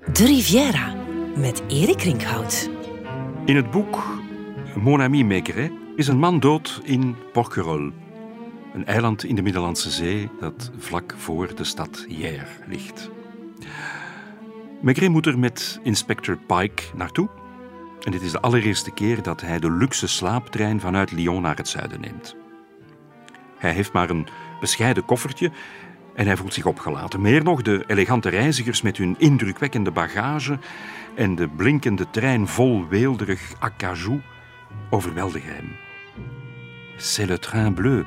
De Riviera met Erik Rinkhout. In het boek Mon ami Maigret is een man dood in Porquerolles, een eiland in de Middellandse Zee dat vlak voor de stad Hyères ligt. Maigret moet er met inspector Pike naartoe. En dit is de allereerste keer dat hij de luxe slaaptrein vanuit Lyon naar het zuiden neemt. Hij heeft maar een bescheiden koffertje en hij voelt zich opgelaten. Meer nog, de elegante reizigers met hun indrukwekkende bagage en de blinkende trein vol weelderig acajou overweldigen hem. C'est le train bleu,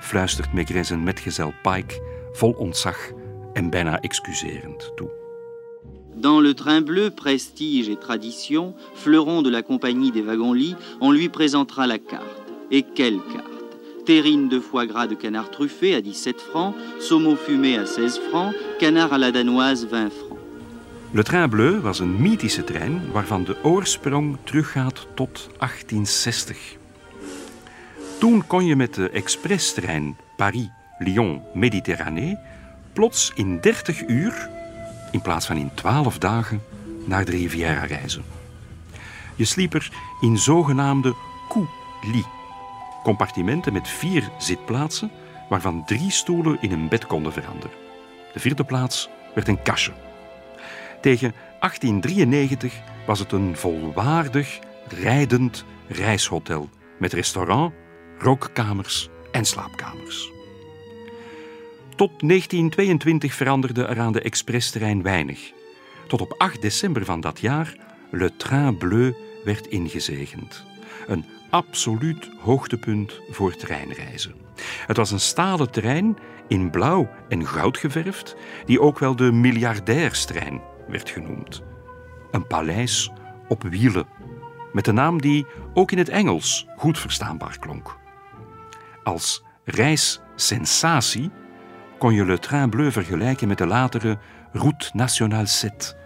fluistert Maigret zijn metgezel Pike vol ontzag en bijna excuserend toe. Dans le train bleu, prestige et tradition, fleuron de la compagnie des wagons-lits, on lui présentera la carte. Et quelle carte Terrine de foie gras de canard truffé à 17 francs, saumon fumé à 16 francs, canard à la danoise 20 francs. Le Train Bleu was een mythische trein waarvan de oorsprong teruggaat tot 1860. Toen kon je met de expresstrein Paris-Lyon-Méditerranée plots in 30 uur, in plaats van in 12 dagen, naar de Riviera reizen. Je sliep er in zogenaamde coulis, compartimenten met vier zitplaatsen, waarvan drie stoelen in een bed konden veranderen. De vierde plaats werd een kastje. Tegen 1893 was het een volwaardig, rijdend reishotel met restaurant, rookkamers en slaapkamers. Tot 1922 veranderde er aan de expressterrein weinig. Tot op 8 december van dat jaar Le Train Bleu werd ingezegend. Een absoluut hoogtepunt voor treinreizen. Het was een stalen trein in blauw en goud geverfd, die ook wel de miljardairstrein werd genoemd. Een paleis op wielen, met een naam die ook in het Engels goed verstaanbaar klonk. Als reissensatie kon je Le Train Bleu vergelijken met de latere Route Nationale 7,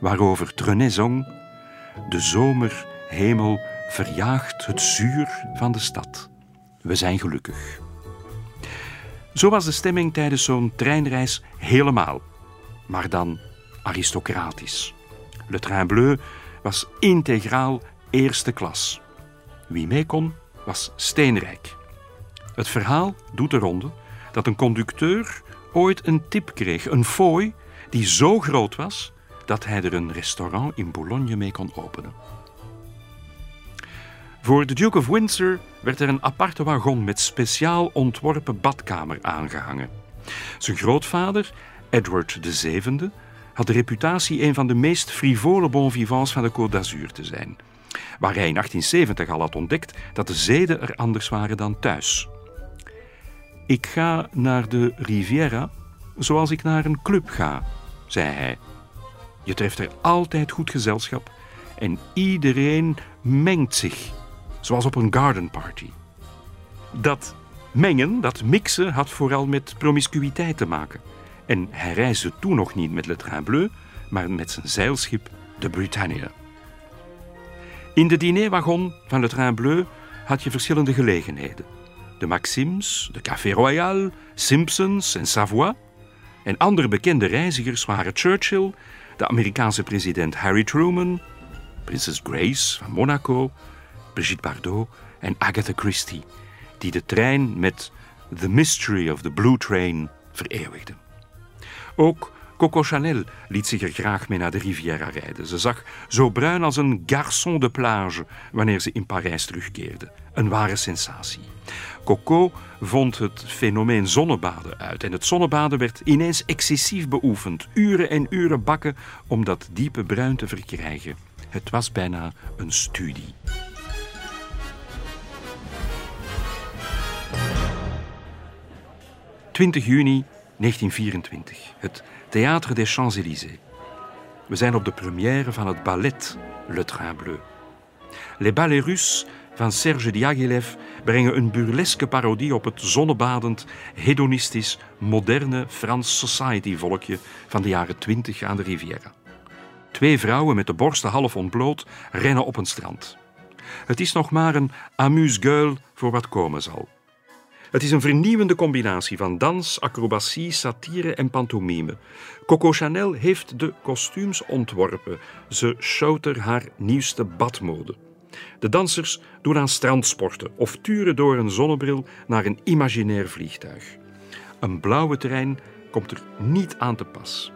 waarover Trenet zong: De zomerhemel verjaagt het zuur van de stad. We zijn gelukkig. Zo was de stemming tijdens zo'n treinreis helemaal, maar dan aristocratisch. Le Train Bleu was integraal eerste klas. Wie mee kon, was steenrijk. Het verhaal doet de ronde dat een conducteur ooit een tip kreeg, een fooi, die zo groot was dat hij er een restaurant in Boulogne mee kon openen. Voor de Duke of Windsor werd er een aparte wagon met speciaal ontworpen badkamer aangehangen. Zijn grootvader, Edward VII, had de reputatie een van de meest frivole bon vivants van de Côte d'Azur te zijn, waar hij in 1870 al had ontdekt dat de zeden er anders waren dan thuis. Ik ga naar de Riviera zoals ik naar een club ga, zei hij. Je treft er altijd goed gezelschap en iedereen mengt zich, zoals op een garden party. Dat mengen, dat mixen, had vooral met promiscuïteit te maken. En hij reisde toen nog niet met Le Train Bleu, maar met zijn zeilschip de Britannia. In de dinerwagon van Le Train Bleu had je verschillende gelegenheden. De Maxims, de Café Royal, Simpsons en Savoy. En andere bekende reizigers waren Churchill, de Amerikaanse president Harry Truman, prinses Grace van Monaco, Brigitte Bardot en Agatha Christie, die de trein met The Mystery of the Blue Train vereeuwigden. Ook Coco Chanel liet zich er graag mee naar de Riviera rijden. Ze zag zo bruin als een garçon de plage wanneer ze in Parijs terugkeerde. Een ware sensatie. Coco vond het fenomeen zonnebaden uit. En het zonnebaden werd ineens excessief beoefend. Uren en uren bakken om dat diepe bruin te verkrijgen. Het was bijna een studie. ...20 juni 1924. Het Théâtre des Champs-Élysées. We zijn op de première van het ballet Le Train Bleu. Les Ballets Russes van Serge Diaghilev brengen een burleske parodie op het zonnebadend, hedonistisch, moderne Frans society-volkje van de jaren twintig aan de Riviera. Twee vrouwen met de borsten half ontbloot rennen op een strand. Het is nog maar een amuse-gueule voor wat komen zal. Het is een vernieuwende combinatie van dans, acrobatie, satire en pantomime. Coco Chanel heeft de kostuums ontworpen. Ze showt er haar nieuwste badmode. De dansers doen aan strandsporten of turen door een zonnebril naar een imaginair vliegtuig. Een blauwe trein komt er niet aan te pas.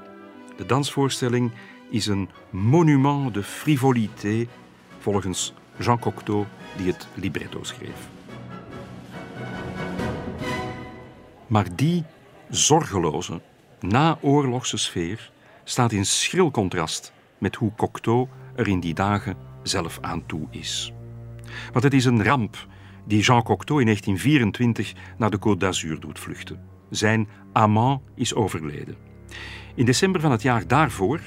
De dansvoorstelling is een monument de frivolité, volgens Jean Cocteau, die het libretto schreef. Maar die zorgeloze, naoorlogse sfeer staat in schril contrast met hoe Cocteau er in die dagen zelf aan toe is. Want het is een ramp die Jean Cocteau in 1924 naar de Côte d'Azur doet vluchten. Zijn amant is overleden. In december van het jaar daarvoor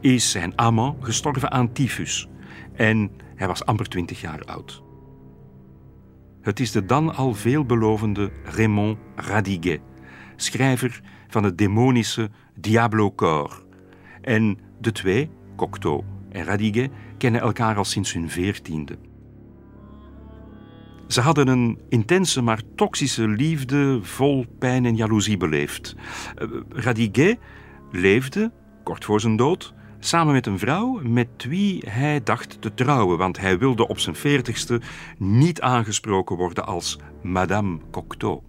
is zijn amant gestorven aan tyfus en hij was amper 20 jaar oud. Het is de dan al veelbelovende Raymond Radiguet, schrijver van het demonische Diablo Cor. En de twee, Cocteau en Radiguet, kennen elkaar al sinds hun veertiende. Ze hadden een intense maar toxische liefde vol pijn en jaloezie beleefd. Uh, Radiguet leefde, kort voor zijn dood, samen met een vrouw met wie hij dacht te trouwen, want hij wilde op zijn veertigste niet aangesproken worden als Madame Cocteau.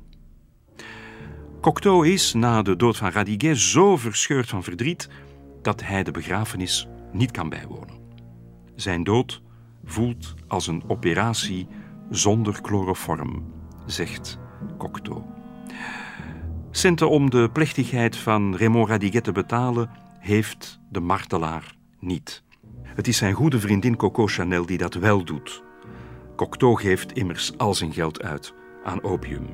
Cocteau is na de dood van Radiguet zo verscheurd van verdriet dat hij de begrafenis niet kan bijwonen. Zijn dood voelt als een operatie zonder chloroform, zegt Cocteau. Centen om de plechtigheid van Raymond Radiguet te betalen heeft de martelaar niet. Het is zijn goede vriendin Coco Chanel die dat wel doet. Cocteau geeft immers al zijn geld uit aan opium.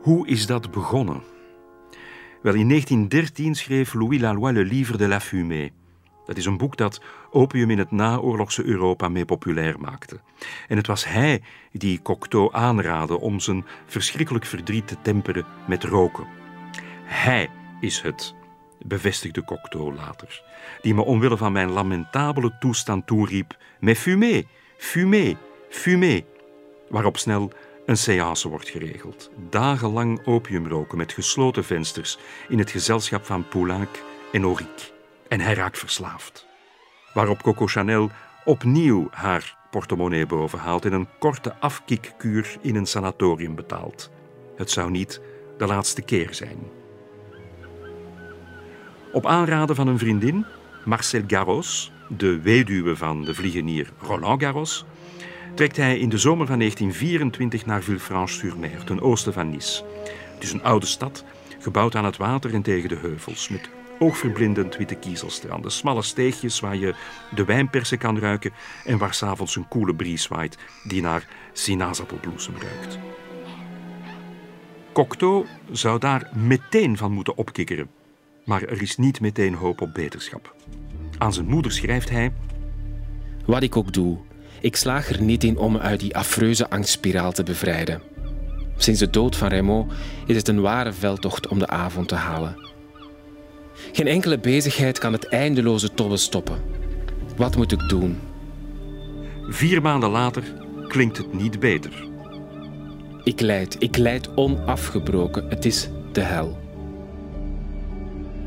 Hoe is dat begonnen? Wel, in 1913 schreef Louis Laloy Le Livre de la Fumée. Dat is een boek dat opium in het naoorlogse Europa mee populair maakte. En het was hij die Cocteau aanraadde om zijn verschrikkelijk verdriet te temperen met roken. Hij is het, bevestigde Cocteau later, die me omwille van mijn lamentabele toestand toeriep: Mais fumé, fumé, fumé. Waarop snel een séance wordt geregeld. Dagenlang opium roken met gesloten vensters in het gezelschap van Poulenc en Auric. En hij raakt verslaafd. Waarop Coco Chanel opnieuw haar portemonnee bovenhaalt en een korte afkikkuur in een sanatorium betaalt. Het zou niet de laatste keer zijn. Op aanraden van een vriendin, Marcel Garros, de weduwe van de vliegenier Roland Garros, trekt hij in de zomer van 1924 naar Villefranche-sur-Mer, ten oosten van Nice. Het is een oude stad, gebouwd aan het water en tegen de heuvels, met oogverblindend witte kiezelstranden, smalle steegjes waar je de wijnpersen kan ruiken en waar s'avonds een koele bries waait die naar sinaasappelbloesem ruikt. Cocteau zou daar meteen van moeten opkikkeren, maar er is niet meteen hoop op beterschap. Aan zijn moeder schrijft hij: Wat ik ook doe, ik slaag er niet in om me uit die afreuze angstspiraal te bevrijden. Sinds de dood van Raymond is het een ware veldtocht om de avond te halen. Geen enkele bezigheid kan het eindeloze tobben stoppen. Wat moet ik doen? Vier maanden later klinkt het niet beter. Ik lijd, ik lijd onafgebroken. Het is de hel.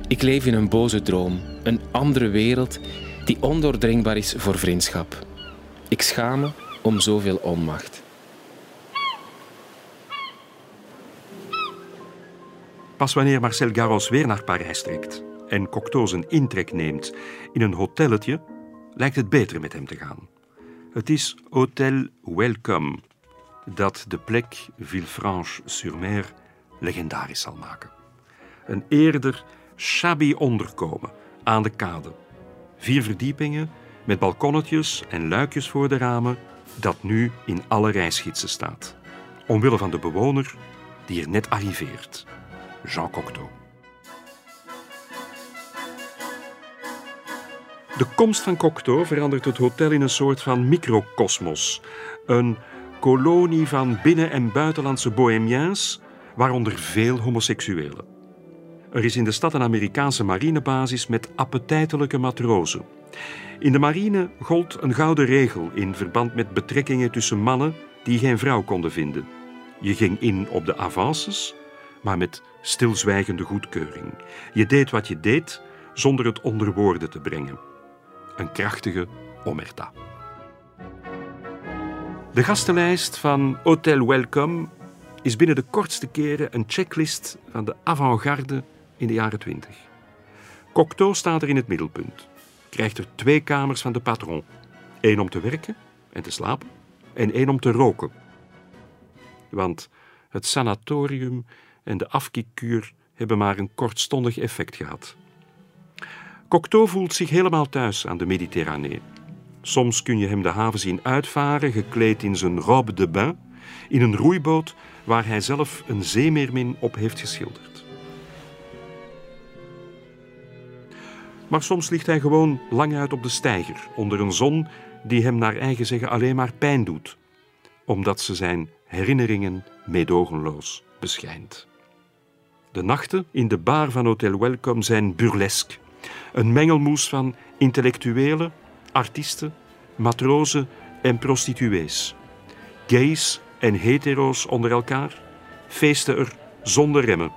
Ik leef in een boze droom, een andere wereld die ondoordringbaar is voor vriendschap. Ik schaam me om zoveel onmacht. Pas wanneer Marcel Garros weer naar Parijs trekt en Cocteau zijn intrek neemt in een hotelletje, lijkt het beter met hem te gaan. Het is Hotel Welcome dat de plek Villefranche-sur-Mer legendarisch zal maken. Een eerder shabby onderkomen aan de kade. Vier verdiepingen met balkonnetjes en luikjes voor de ramen, dat nu in alle reisgidsen staat. Omwille van de bewoner die er net arriveert, Jean Cocteau. De komst van Cocteau verandert het hotel in een soort van microcosmos. Een kolonie van binnen- en buitenlandse bohemiens, waaronder veel homoseksuelen. Er is in de stad een Amerikaanse marinebasis met appetijtelijke matrozen. In de marine gold een gouden regel in verband met betrekkingen tussen mannen die geen vrouw konden vinden. Je ging in op de avances, maar met stilzwijgende goedkeuring. Je deed wat je deed zonder het onder woorden te brengen. Een krachtige omerta. De gastenlijst van Hotel Welcome is binnen de kortste keren een checklist van de avant-garde in de jaren 20. Cocteau staat er in het middelpunt. Krijgt er twee kamers van de patron. Eén om te werken en te slapen en één om te roken. Want het sanatorium en de afkikkuur hebben maar een kortstondig effect gehad. Cocteau voelt zich helemaal thuis aan de Mediterranee. Soms kun je hem de haven zien uitvaren, gekleed in zijn robe de bain, in een roeiboot waar hij zelf een zeemeermin op heeft geschilderd. Maar soms ligt hij gewoon lang uit op de steiger, onder een zon die hem naar eigen zeggen alleen maar pijn doet, omdat ze zijn herinneringen meedogenloos beschijnt. De nachten in de bar van Hotel Welcome zijn burlesque. Een mengelmoes van intellectuelen, artiesten, matrozen en prostituees. Gays en hetero's onder elkaar feesten er zonder remmen.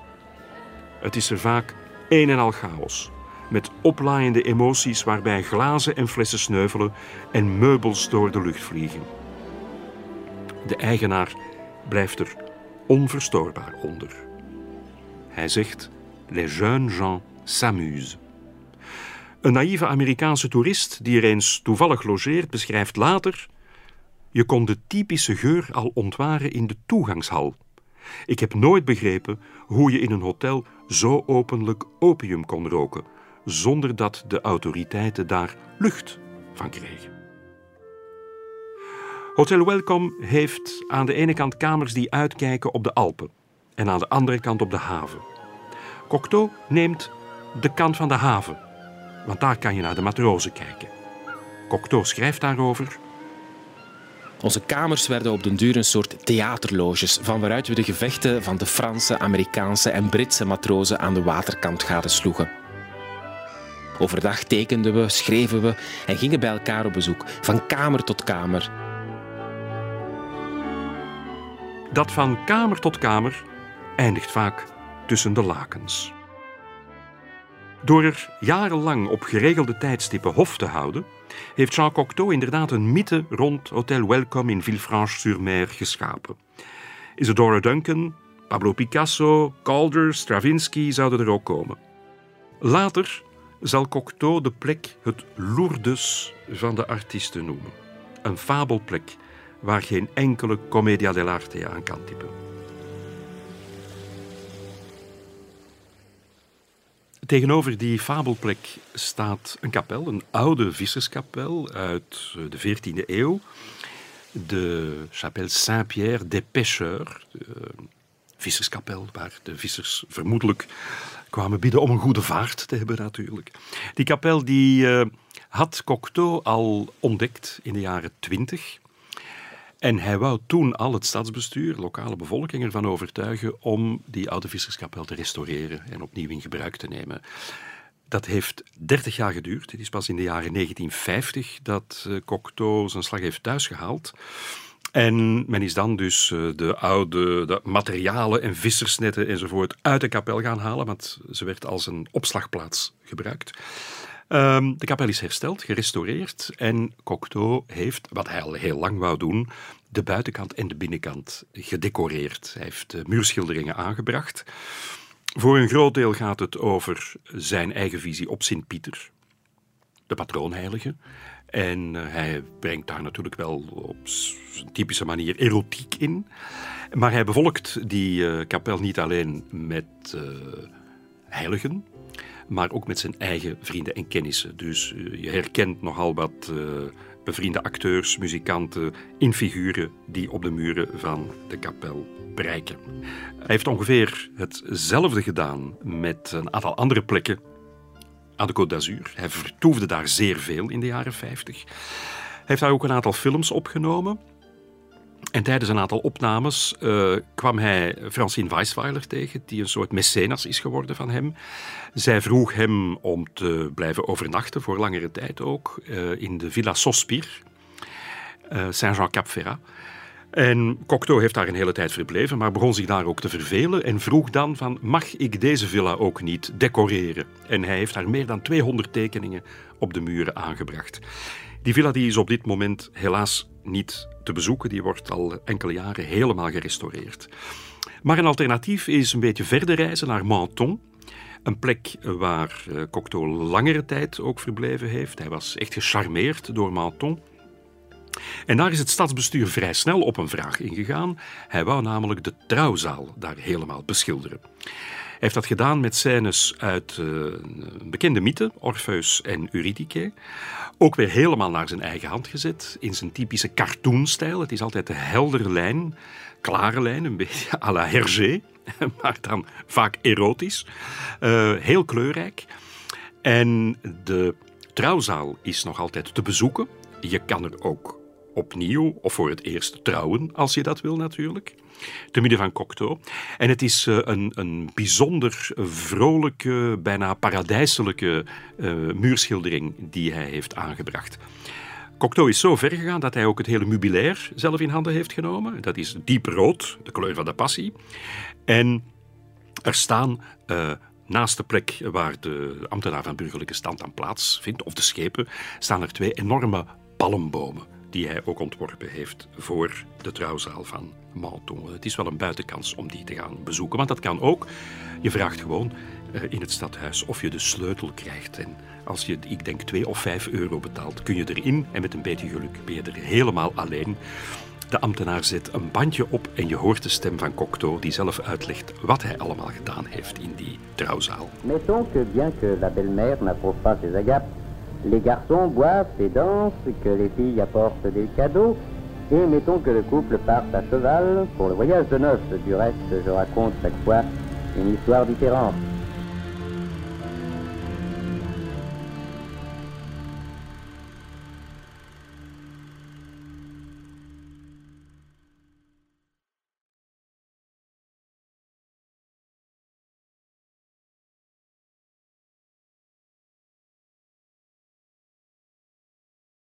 Het is er vaak een en al chaos, met oplaaiende emoties waarbij glazen en flessen sneuvelen en meubels door de lucht vliegen. De eigenaar blijft er onverstoorbaar onder. Hij zegt: Les jeunes gens s'amusent. Een naïeve Amerikaanse toerist die er eens toevallig logeert, beschrijft later: Je kon de typische geur al ontwaren in de toegangshal. Ik heb nooit begrepen hoe je in een hotel zo openlijk opium kon roken, zonder dat de autoriteiten daar lucht van kregen. Hotel Welcome heeft aan de ene kant kamers die uitkijken op de Alpen en aan de andere kant op de haven. Cocteau neemt de kant van de haven, want daar kan je naar de matrozen kijken. Cocteau schrijft daarover. Onze kamers werden op den duur een soort theaterloges, van waaruit we de gevechten van de Franse, Amerikaanse en Britse matrozen aan de waterkant gadesloegen. Overdag tekenden we, schreven we en gingen bij elkaar op bezoek, van kamer tot kamer. Dat van kamer tot kamer eindigt vaak tussen de lakens. Door er jarenlang op geregelde tijdstippen hof te houden, heeft Jean Cocteau inderdaad een mythe rond Hotel Welcome in Villefranche-sur-Mer geschapen. Isadora Duncan, Pablo Picasso, Calder, Stravinsky zouden er ook komen. Later zal Cocteau de plek het Lourdes van de artiesten noemen. Een fabelplek waar geen enkele commedia dell'arte aan kan typen. Tegenover die fabelplek staat een kapel, een oude visserskapel uit de 14e eeuw. De Chapelle Saint-Pierre des Pêcheurs, de visserskapel, waar de vissers vermoedelijk kwamen bidden om een goede vaart te hebben natuurlijk. Die kapel die, uh, had Cocteau al ontdekt in de jaren 20. En hij wou toen al het stadsbestuur, lokale bevolking ervan overtuigen om die oude visserskapel te restaureren en opnieuw in gebruik te nemen. Dat heeft 30 jaar geduurd. Het is pas in de jaren 1950 dat eh, Cocteau zijn slag heeft thuisgehaald. En men is dan dus eh, de oude de materialen en vissersnetten enzovoort uit de kapel gaan halen, want ze werd als een opslagplaats gebruikt. Um, de kapel is hersteld, gerestaureerd en Cocteau heeft, wat hij al heel lang wou doen, de buitenkant en de binnenkant gedecoreerd. Hij heeft muurschilderingen aangebracht. Voor een groot deel gaat het over zijn eigen visie op Sint-Pieter, de patroonheilige. En uh, hij brengt daar natuurlijk wel op zijn typische manier erotiek in. Maar hij bevolkt die uh, kapel niet alleen met heiligen, maar ook met zijn eigen vrienden en kennissen. Dus je herkent nogal wat bevriende acteurs, muzikanten in figuren die op de muren van de kapel prijken. Hij heeft ongeveer hetzelfde gedaan met een aantal andere plekken aan de Côte d'Azur. Hij vertoefde daar zeer veel in de jaren 50. Hij heeft daar ook een aantal films opgenomen. En tijdens een aantal opnames uh, kwam hij Francine Weisweiler tegen, die een soort mecenas is geworden van hem. Zij vroeg hem om te blijven overnachten, voor langere tijd ook, uh, in de Villa Sospir, uh, Saint-Jean-Cap-Ferrat. En Cocteau heeft daar een hele tijd verbleven, maar begon zich daar ook te vervelen en vroeg dan van mag ik deze villa ook niet decoreren? En hij heeft daar meer dan 200 tekeningen op de muren aangebracht. Die villa die is op dit moment helaas niet te bezoeken, die wordt al enkele jaren helemaal gerestaureerd. Maar een alternatief is een beetje verder reizen naar Menton. Een plek waar eh, Cocteau langere tijd ook verbleven heeft. Hij was echt gecharmeerd door Menton. En daar is het stadsbestuur vrij snel op een vraag ingegaan. Hij wou namelijk de trouwzaal daar helemaal beschilderen. Hij heeft dat gedaan met scènes uit een bekende mythe, Orpheus en Eurydice. Ook weer helemaal naar zijn eigen hand gezet, in zijn typische cartoonstijl. Het is altijd de heldere lijn, klare lijn, een beetje à la Hergé, maar dan vaak erotisch. Uh, heel kleurrijk. En de trouwzaal is nog altijd te bezoeken. Je kan er ook opnieuw of voor het eerst trouwen, als je dat wil natuurlijk. Te midden van Cocteau. En het is uh, een, een bijzonder vrolijke, bijna paradijselijke uh, muurschildering die hij heeft aangebracht. Cocteau is zo ver gegaan dat hij ook het hele meubilair zelf in handen heeft genomen. Dat is diep rood, de kleur van de passie. En er staan uh, naast de plek waar de ambtenaar van burgerlijke stand aan plaats vindt, of de schepen, staan er twee enorme palmbomen die hij ook ontworpen heeft voor de trouwzaal van Menton. Het is wel een buitenkans om die te gaan bezoeken, want dat kan ook. Je vraagt gewoon uh, in het stadhuis of je de sleutel krijgt. En als je, ik denk, 2 of 5 euro betaalt, kun je erin en met een beetje geluk ben je er helemaal alleen. De ambtenaar zet een bandje op en je hoort de stem van Cocteau die zelf uitlegt wat hij allemaal gedaan heeft in die trouwzaal. Mettons que bien que la belle-mère n'approuve pas ses agapes, les garçons boivent et dansent, que les filles apportent des cadeaux, et mettons que le couple parte à cheval pour le voyage de noces. Du reste, je raconte chaque fois une histoire différente.